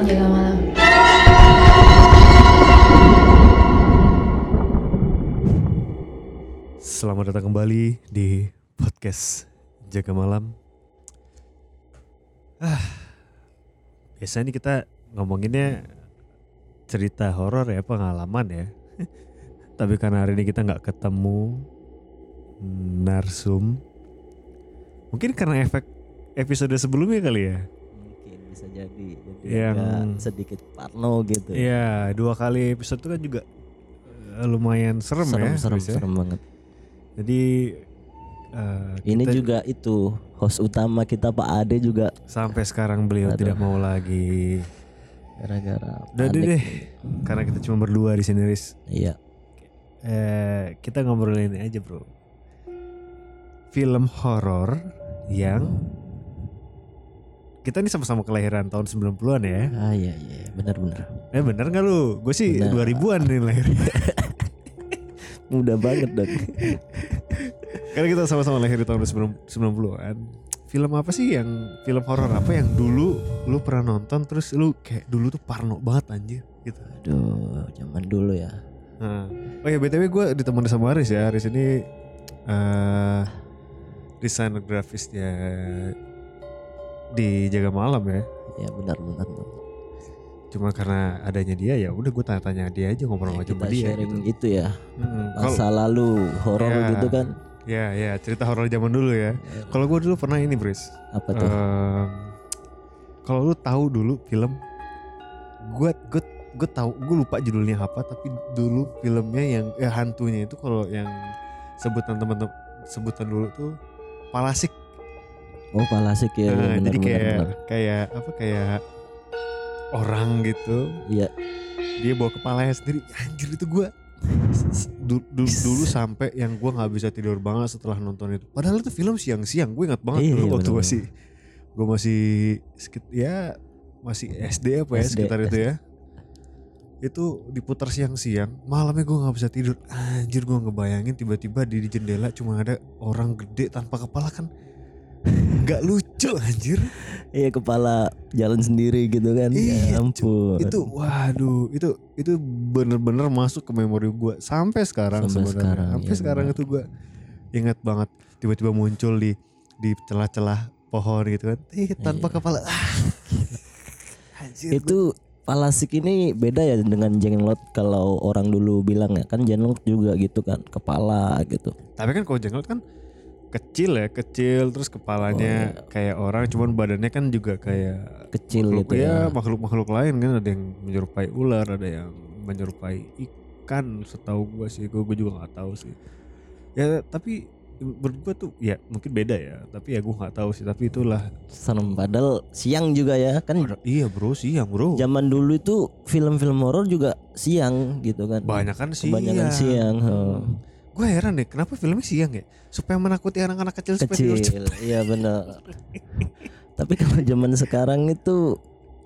orang jaga malam. Selamat datang kembali di podcast Jaga Malam. Ah, biasanya nih kita ngomonginnya cerita horor ya, pengalaman ya. Tapi karena hari ini kita nggak ketemu narsum, mungkin karena efek episode sebelumnya kali ya. Bisa jadi jadi Yang- agak sedikit parno gitu Iya, dua kali episode itu kan juga eh, lumayan serem, serem ya. serem, biasanya. serem banget Jadi eh, ini kita- juga itu host utama kita Pak Ade juga sampai sekarang beliau Aduh. tidak mau lagi. gara-gara Udah deh deh. Karena kita cuma berdua di sini, Riz. iya Eh, kita ngobrolin ini aja, Bro. Film horor yang kita ini sama-sama kelahiran tahun 90-an ya. ah iya iya benar-benar Eh bener gak lu? Gue sih Bener. 2000-an nih lahir. mudah banget dong Karena kita sama-sama lahir di tahun 90-an. Film apa sih yang film horor apa yang dulu lu pernah nonton terus lu kayak dulu tuh parno banget anjir gitu. aduh zaman dulu ya Nah. Oh ya btw gue ditemani sama Aris ya. Aris ini eh desainer grafisnya di Jaga Malam ya. ya benar-benar Cuma karena adanya dia ya udah gue tanya-tanya dia aja ngobrol ya, aja sama kita dia sharing gitu. itu ya. Kalau- masa lalu horor Ya. gitu kan ya ya cerita horor zaman dulu ya. Kalau gue dulu pernah ini Bris. apa tuh Em, kalau lu tahu dulu film gue gue gue tahu gue lupa judulnya apa tapi dulu filmnya yang eh, hantunya itu kalau yang sebutan teman-teman sebutan dulu tuh palasik oh palasik ya Nah, benar jadi kayak benar. kayak apa kayak orang gitu. Iya. Dia bawa kepalanya sendiri anjir itu gue dulu, dulu sampai yang gue nggak bisa tidur banget setelah nonton itu. Padahal itu film siang-siang gue ingat banget Iya, dulu iya, waktu bener-bener. masih gue masih sekit- ya masih SD apa ya SD, sekitar itu SD. ya. Itu diputar siang-siang malamnya gue nggak bisa tidur. Anjir gue ngebayangin tiba-tiba di jendela cuma ada orang gede tanpa kepala kan nggak lucu anjir. Iya kepala jalan sendiri gitu kan. Iya, ya ampun. itu waduh itu itu bener-bener masuk ke memori gue sampai sekarang Sampai sebenarnya. sekarang, sampai iya sekarang benar. itu gue ingat banget tiba-tiba muncul di di celah-celah pohon gitu kan. Eh tanpa Iya. kepala. Ah. Anjir, itu palasik ini beda ya dengan jenglot kalau orang dulu bilang ya. Kan jenglot juga gitu kan kepala gitu. Gua- tapi kan kalau jenglot kan kecil ya kecil terus kepalanya Oh, kayak orang cuman badannya kan juga kayak kecil makhluk gitu ya, makhluk-makhluk lain kan ada yang menyerupai ular ada yang menyerupai ikan setahu gue sih gue juga nggak tahu sih. Ya tapi menurut gue tuh ya mungkin beda ya tapi ya gue nggak tahu sih tapi itulah. Serem padahal siang juga ya kan Ada- iya bro siang bro. Zaman dulu itu film-film horor juga siang gitu kan. Banyak kan siang. kebanyakan siang heeh. Gue heran deh kenapa filmnya siang ya? Supaya menakuti anak-anak kecil, supaya kecil iya benar. Tapi kalau zaman sekarang itu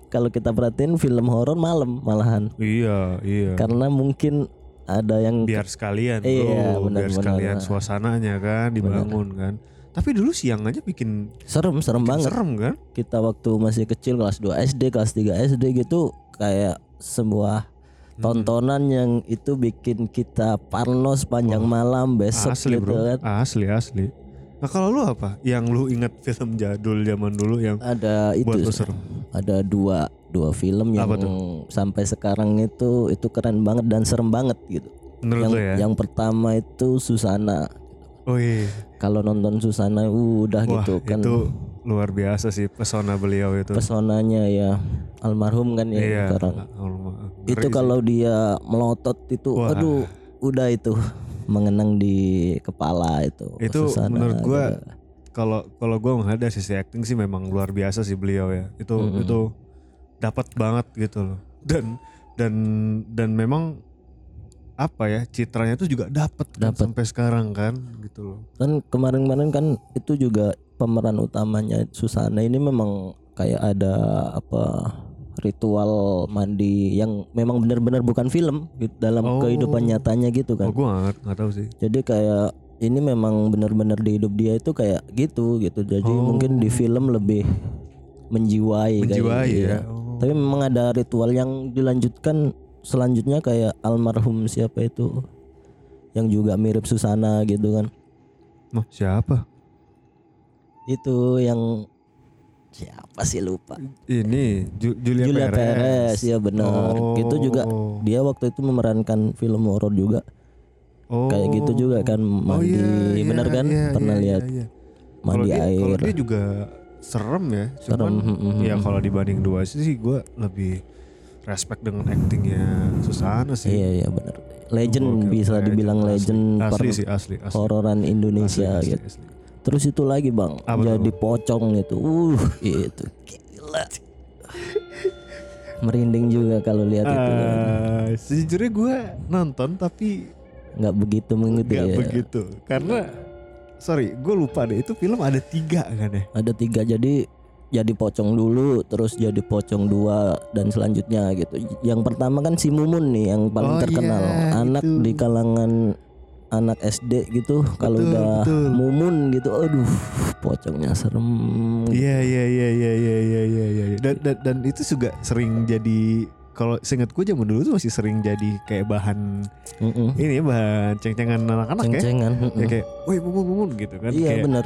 kalau kita perhatiin film horor malam malahan. Iya iya. Karena mungkin ada yang biar sekalian bro. Iya, biar benar, sekalian benar. suasananya kan dibangun kan. Tapi dulu siang aja bikin, serem serem bikin banget. serem kan? Kita waktu masih kecil kelas 2 SD kelas 3 SD gitu kayak sebuah. Tontonan yang itu bikin kita parno sepanjang malam besok asli gitu bro. kan. Asli asli. Nah kalau lu apa? Yang lu inget film jadul zaman dulu yang ada itu buat lu serem. Ada dua dua film yang Apa sampai sekarang itu itu keren banget dan serem banget gitu. Menurut yang lu ya? yang pertama itu Susana oh iya. Kalau nonton Susana uh, udah wah gitu kan. itu luar biasa sih pesona beliau itu. Pesonanya ya almarhum kan ya iya. sekarang itu kalau dia melotot itu Wah. aduh udah itu mengenang di kepala itu Itu Susana menurut gua gitu. kalau kalau gue nggak ada sisi acting sih memang luar biasa sih beliau ya itu Mm-mm. itu dapat banget gitu loh dan dan dan memang apa ya citranya itu juga dapat kan sampai sekarang kan gitu loh kan kemarin-kemarin kan itu juga pemeran utamanya Susana ini memang kayak ada apa ritual mandi yang memang benar-benar bukan film gitu, dalam Oh. kehidupan nyatanya gitu oh kan gue nggak nggak tahu sih jadi kayak ini memang benar-benar di hidup dia itu kayak gitu gitu jadi Oh. mungkin di film lebih menjiwai, kayak menjiwai gitu ya oh Tapi memang ada ritual yang dilanjutkan selanjutnya kayak almarhum siapa itu yang juga mirip Susana gitu kan. Mah, siapa? Itu yang siapa sih lupa. Ini Ju- Julia, Julia Perez, Perez. ya benar. Oh. Itu juga dia waktu itu memerankan film horor juga. Oh. Kayak gitu juga kan Oh, mandi, iya, iya, bener kan? iya, Pernah iya, lihat iya. mandi kalau dia, Kalau air. dia juga serem ya. Serem, Cuman mm, mm, ya mm. kalau dibanding dua sih gue lebih respect dengan actingnya Susana sih. Iya iya benar. Legend Gokil, bisa dibilang asli. legend Asli sih asli asli. hororan Indonesia Asli, asli, gitu. asli. Terus itu lagi bang, Apa jadi pocong itu, uh itu gila. Merinding juga kalau lihat itu, kan. Ah, sejujurnya gue nonton tapi nggak begitu mengikuti nggak ya. begitu karena sorry gue lupa deh itu film ada tiga kan ya. Ada tiga jadi jadi pocong dulu, terus jadi pocong dua dan selanjutnya gitu. Yang pertama kan si Mumun nih yang paling Oh, terkenal, iya, anak itu. di kalangan anak SD gitu. Kalau udah betul. Mumun gitu, aduh pocongnya serem. Iya iya iya iya iya iya iya iya. Dan, dan dan itu juga sering jadi kalau seingat gue zaman dulu tuh masih sering jadi kayak bahan Mm-mm. ini ya bahan ceng-cengan anak-anak ya. Ceng-cengan. mm-mm. Ya kayak, woi mumun mumun gitu kan. Iya kayak, bener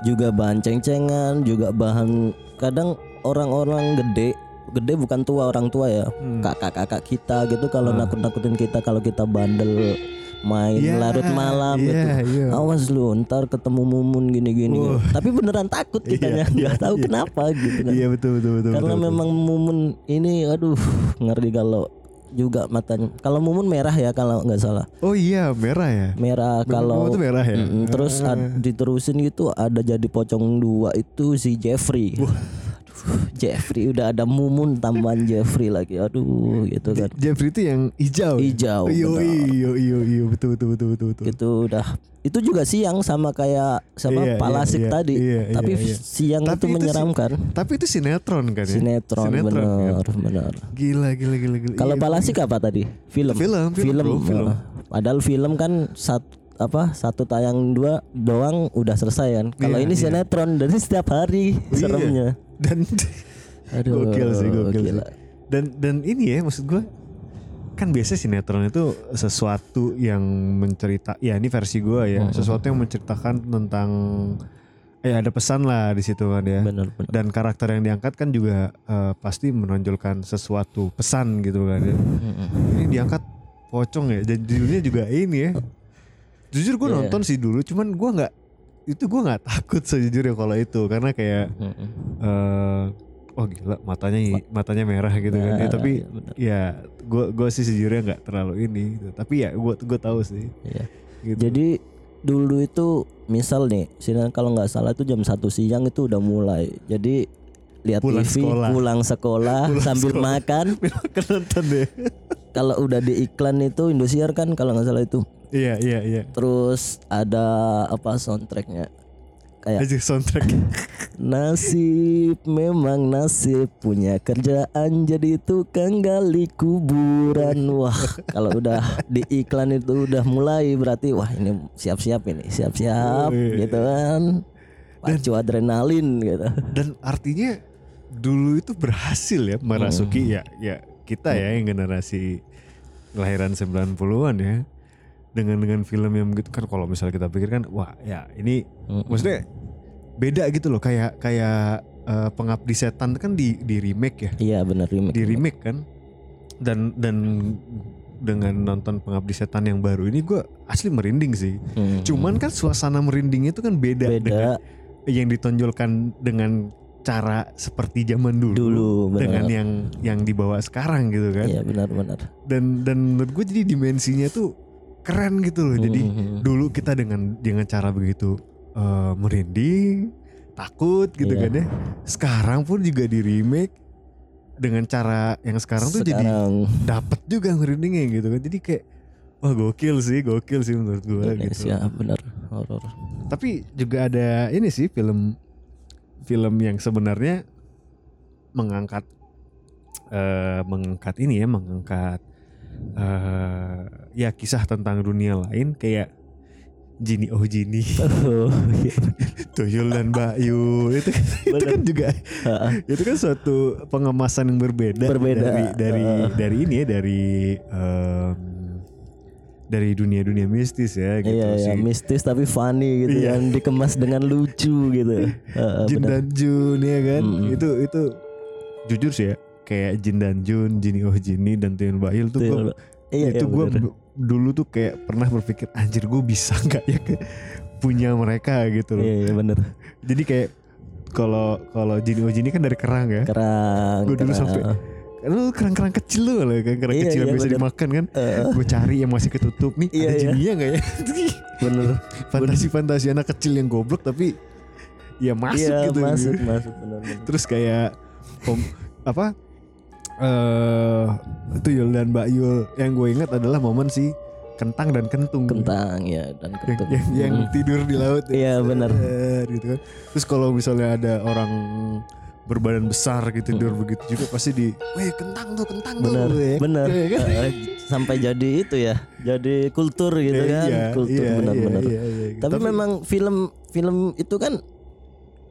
Juga bahan ceng-cengan Juga bahan Kadang orang-orang gede Gede bukan tua orang tua ya Hmm. Kakak-kakak kita gitu Kalau Ah. nakut-nakutin kita Kalau kita bandel Main Iya, larut malam iya, gitu iya. Awas lu ntar ketemu mumun gini-gini Wah. Tapi beneran takut kitanya Iya, nggak iya, tahu iya. kenapa gitu kan Iya betul betul betul. Karena betul, betul. memang mumun ini Aduh ngeri kalau juga matanya Kalau mumun merah ya kalau nggak salah Oh iya merah ya. Merah kalau tuh merah ya. Mm-mm, terus Ah. ad- diterusin gitu ada jadi pocong dua itu si Jeffrey. Jeffrey udah ada mumun tambahan Jeffrey lagi. Aduh gitu kan. Jeffrey itu yang hijau. ya? Hijau, Iyo benar. iyo iyo iyo betul betul betul betul betul. Itu udah itu juga siang sama kayak sama Iya, Palasik iya, tadi. iya, iya, Tapi iya. siang Tapi itu itu menyeramkan. Tapi itu sinetron kan ya? Sinetron, kan? bener bener. Gila gila gila gila. Kalau Iya, Palasik apa tadi? Film. Film, film, bro, film. Nah, Padahal film kan sat, apa satu tayang dua doang udah selesai kan. Kalau Iya, ini iya. sinetron dari setiap hari Iya. seremnya. Dan Aduh, gokil sih gokil gila. sih. Dan dan ini ya maksud gue kan biasa sinetron itu sesuatu yang mencerita ya ini versi gue ya Hmm. sesuatu yang menceritakan tentang eh ada pesan lah di situ kan ya Bener bener. dan karakter yang diangkat kan juga eh, pasti menonjolkan sesuatu pesan gitu kan ya Mm-mm. ini diangkat pocong ya dan judulnya juga ini ya jujur gue Iya. nonton sih dulu cuman gue nggak itu gue nggak takut sejujurnya kalau itu karena kayak eh oh gila matanya matanya merah gitu kan Nah, ya, tapi iya, ya gue gue sih sejujurnya nggak terlalu ini gitu. tapi ya gue gue tahu sih Iya. gitu. Jadi dulu itu misal nih, sini kalau nggak salah itu jam satu siang itu udah mulai. Jadi lihat Pulang TV, sekolah. pulang sekolah Pulang sambil sekolah. makan. kan nonton deh Kalau udah di iklan itu Indosiar kan kalau nggak salah itu. iya iya iya Terus ada apa soundtracknya? Kayak aja soundtrack Nasib memang nasib punya kerjaan jadi tukang gali kuburan. Wah, kalau udah di iklan itu udah mulai berarti wah ini siap-siap ini, siap-siap gitu kan. Pacu adrenalin gitu. dan artinya dulu itu berhasil ya merasuki ya ya kita ya yang generasi kelahiran 90-an ya dengan dengan film yang begitu kan kalau misalnya kita pikir kan wah ya ini Mm-mm. maksudnya beda gitu loh kayak kayak eh, pengabdi setan kan di di remake ya Iya benar remake. di remake kan dan dan dengan nonton pengabdi setan yang baru ini gue asli merinding sih Hmm. cuman kan suasana merindingnya itu kan beda, dengan beda yang ditonjolkan dengan cara seperti zaman dulu, dulu dengan yang yang dibawa sekarang gitu kan Iya benar-benar. dan dan menurut gue jadi dimensinya tuh keren gitu loh jadi Hmm. dulu kita dengan dengan cara begitu eh, merinding takut gitu Iya. kan ya sekarang pun juga di remake dengan cara yang sekarang tuh jadi Sekarang dapat juga merindingnya gitu kan jadi kayak wah gokil sih gokil sih menurut gue gitu Indonesia benar horor. tapi juga ada ini sih film film yang sebenarnya mengangkat eh mengangkat ini ya mengangkat eh ya kisah tentang dunia lain kayak Jini oh Jini Oh, iya. Tuyul dan Bayu itu kan, itu kan juga itu kan suatu pengemasan yang berbeda, Berbeda. dari dari Heeh. dari ini ya dari em, dari dunia-dunia mistis ya gitu Iya, iya, sih. mistis tapi funny gitu Iya. kan, dikemas dengan lucu gitu. Heeh, Jin dan Jun ya kan Mm-mm. itu itu jujur sih ya kayak Jin dan Jun, Jini oh Jini dan Tuyul Bayu tuh Tuyul. gua, Iya, itu iya, gue dulu tuh kayak pernah berpikir anjir gue bisa nggak ya punya mereka gitu loh. Iya, iya bener. Jadi kayak kalau kalau Jini oh Jini kan dari kerang ya. Kerang. Gue dulu sampai lu kerang-kerang kecil tuh loh kan kerang Iya, kecil yang iya, bisa bener. dimakan kan. Heeh. Gue cari yang masih ketutup nih Iya, ada iya. jininya nggak ya? bener. Fantasi-fantasi anak kecil yang goblok tapi ya masuk iya, gitu. masuk, masuk bener, bener. Terus kayak om, apa? Eh itu Yul dan Mbak Yul yang gue ingat adalah momen si kentang dan kentung. Kentang ya dan yang, kentang. yang, yang Mm. tidur di laut ya. Iya, benar. Gitu kan terus kalau misalnya ada orang berbadan besar gitu tidur begitu juga pasti di weh kentang tuh kentang Bener, tuh ya. bener. Iya kan? Eh, sampai jadi itu ya, jadi kultur gitu Iya, kan, iya, kultur iya, benar-benar. iya, iya, iya. Tapi, memang film film itu kan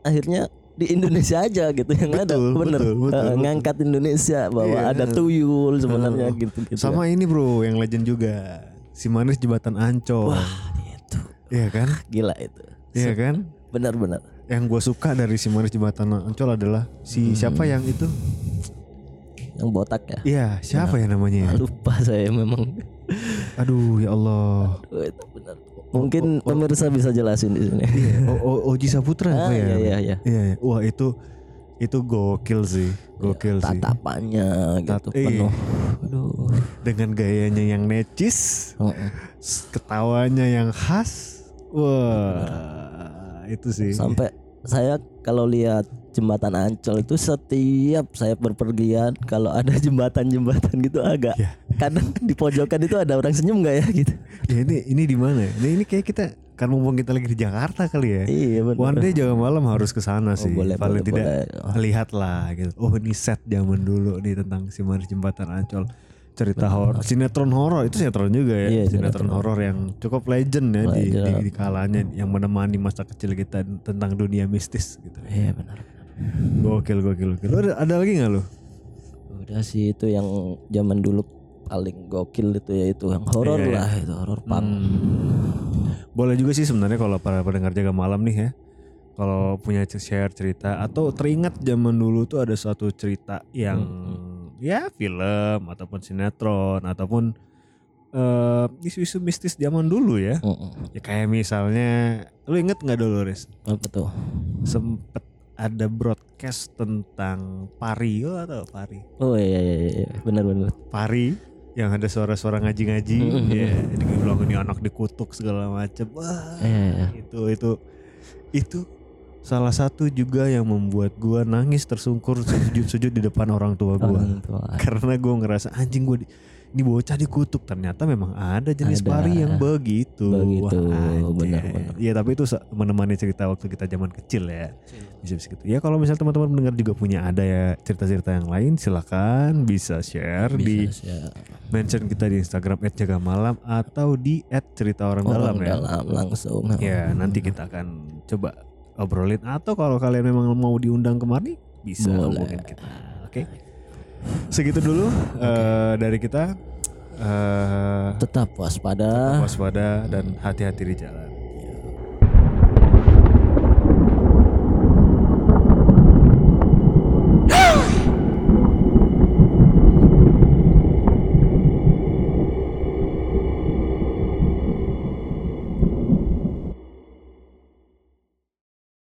akhirnya di Indonesia aja gitu yang ada, Betul, bener. betul, betul, betul. ngangkat Indonesia bahwa Iya. ada tuyul sebenarnya Heeh. gitu, gitu. sama ini bro yang legend juga si manis jembatan ancol Wah itu iya kan gila itu. iya kan Benar-benar. Yang gue suka dari si manis jembatan ancol adalah si siapa yang itu Yang botak ya. iya siapa ya namanya ya Lupa saya memang. aduh ya Allah Aduh, itu benar. Mungkin pemirsa bisa jelasin di sini. Iya, O- O- Oji Saputra Ah, apa ya? iya, iya, iya. Iya, iya. Wah itu itu gokil sih, gokil sih. Tatapannya gitu Tat- iya. penuh. Aduh. Dengan gayanya yang necis, s- ketawanya yang khas. Wah, itu sih. Sampai saya kalau lihat jembatan Ancol itu setiap saya berpergian kalau ada jembatan-jembatan gitu agak Ya. kadang di pojokan itu ada orang senyum nggak ya gitu. Ya ini ini di mana? ya? Ini, ini kayak kita kan mumpung kita lagi di Jakarta kali ya. Iya benar. One day jaga malam harus ke sana sih. boleh, Paling boleh, tidak boleh. lihat lah gitu. Oh ini set zaman dulu nih tentang si Manis Jembatan Ancol. Cerita horor, sinetron horor itu sinetron juga ya. Iya, sinetron sinetron. horor yang cukup legend ya di, di, di kalanya yang menemani masa kecil kita tentang dunia mistis gitu. Iya benar. Gokil gokil gokil. Lu Ada, ada lagi nggak lu? Udah sih itu yang zaman dulu paling gokil itu ya itu yang horor Iya, iya. lah itu horor punk. Boleh juga sih sebenarnya kalau para pendengar jaga malam nih ya. Kalau punya share cerita atau teringat zaman dulu tuh ada suatu cerita yang ya film ataupun sinetron ataupun eh isu-isu mistis zaman dulu ya. Heeh. Ya kayak misalnya lu inget nggak dulu Riz? Apa tuh? Sempet ada broadcast tentang pari lo atau pari? Oh iya iya iya, iya. benar benar. Pari yang ada suara-suara ngaji-ngaji, ya, dibilang ini anak dikutuk segala macem. Wah, Iya, iya. itu itu itu salah satu juga yang membuat gua nangis tersungkur sujud-sujud di depan orang tua tua. karena gua ngerasa anjing gua di, ini bocah dikutuk ternyata memang ada jenis Ada. pari yang begitu Begitu, benar-benar. ya tapi itu menemani cerita waktu kita zaman kecil ya bisa bisa gitu ya kalau misalnya teman-teman mendengar juga punya ada ya cerita-cerita yang lain silakan bisa share di Bisa ya. mention kita di Instagram @jagamalam atau di @cerita orang, dalam Orang ya dalam langsung. Ya nanti kita akan coba obrolin atau kalau kalian memang mau diundang kemari bisa hubungin kita. Oke. Segitu dulu eh, dari kita. Eh, Tetap waspada. waspada dan hati-hati di jalan.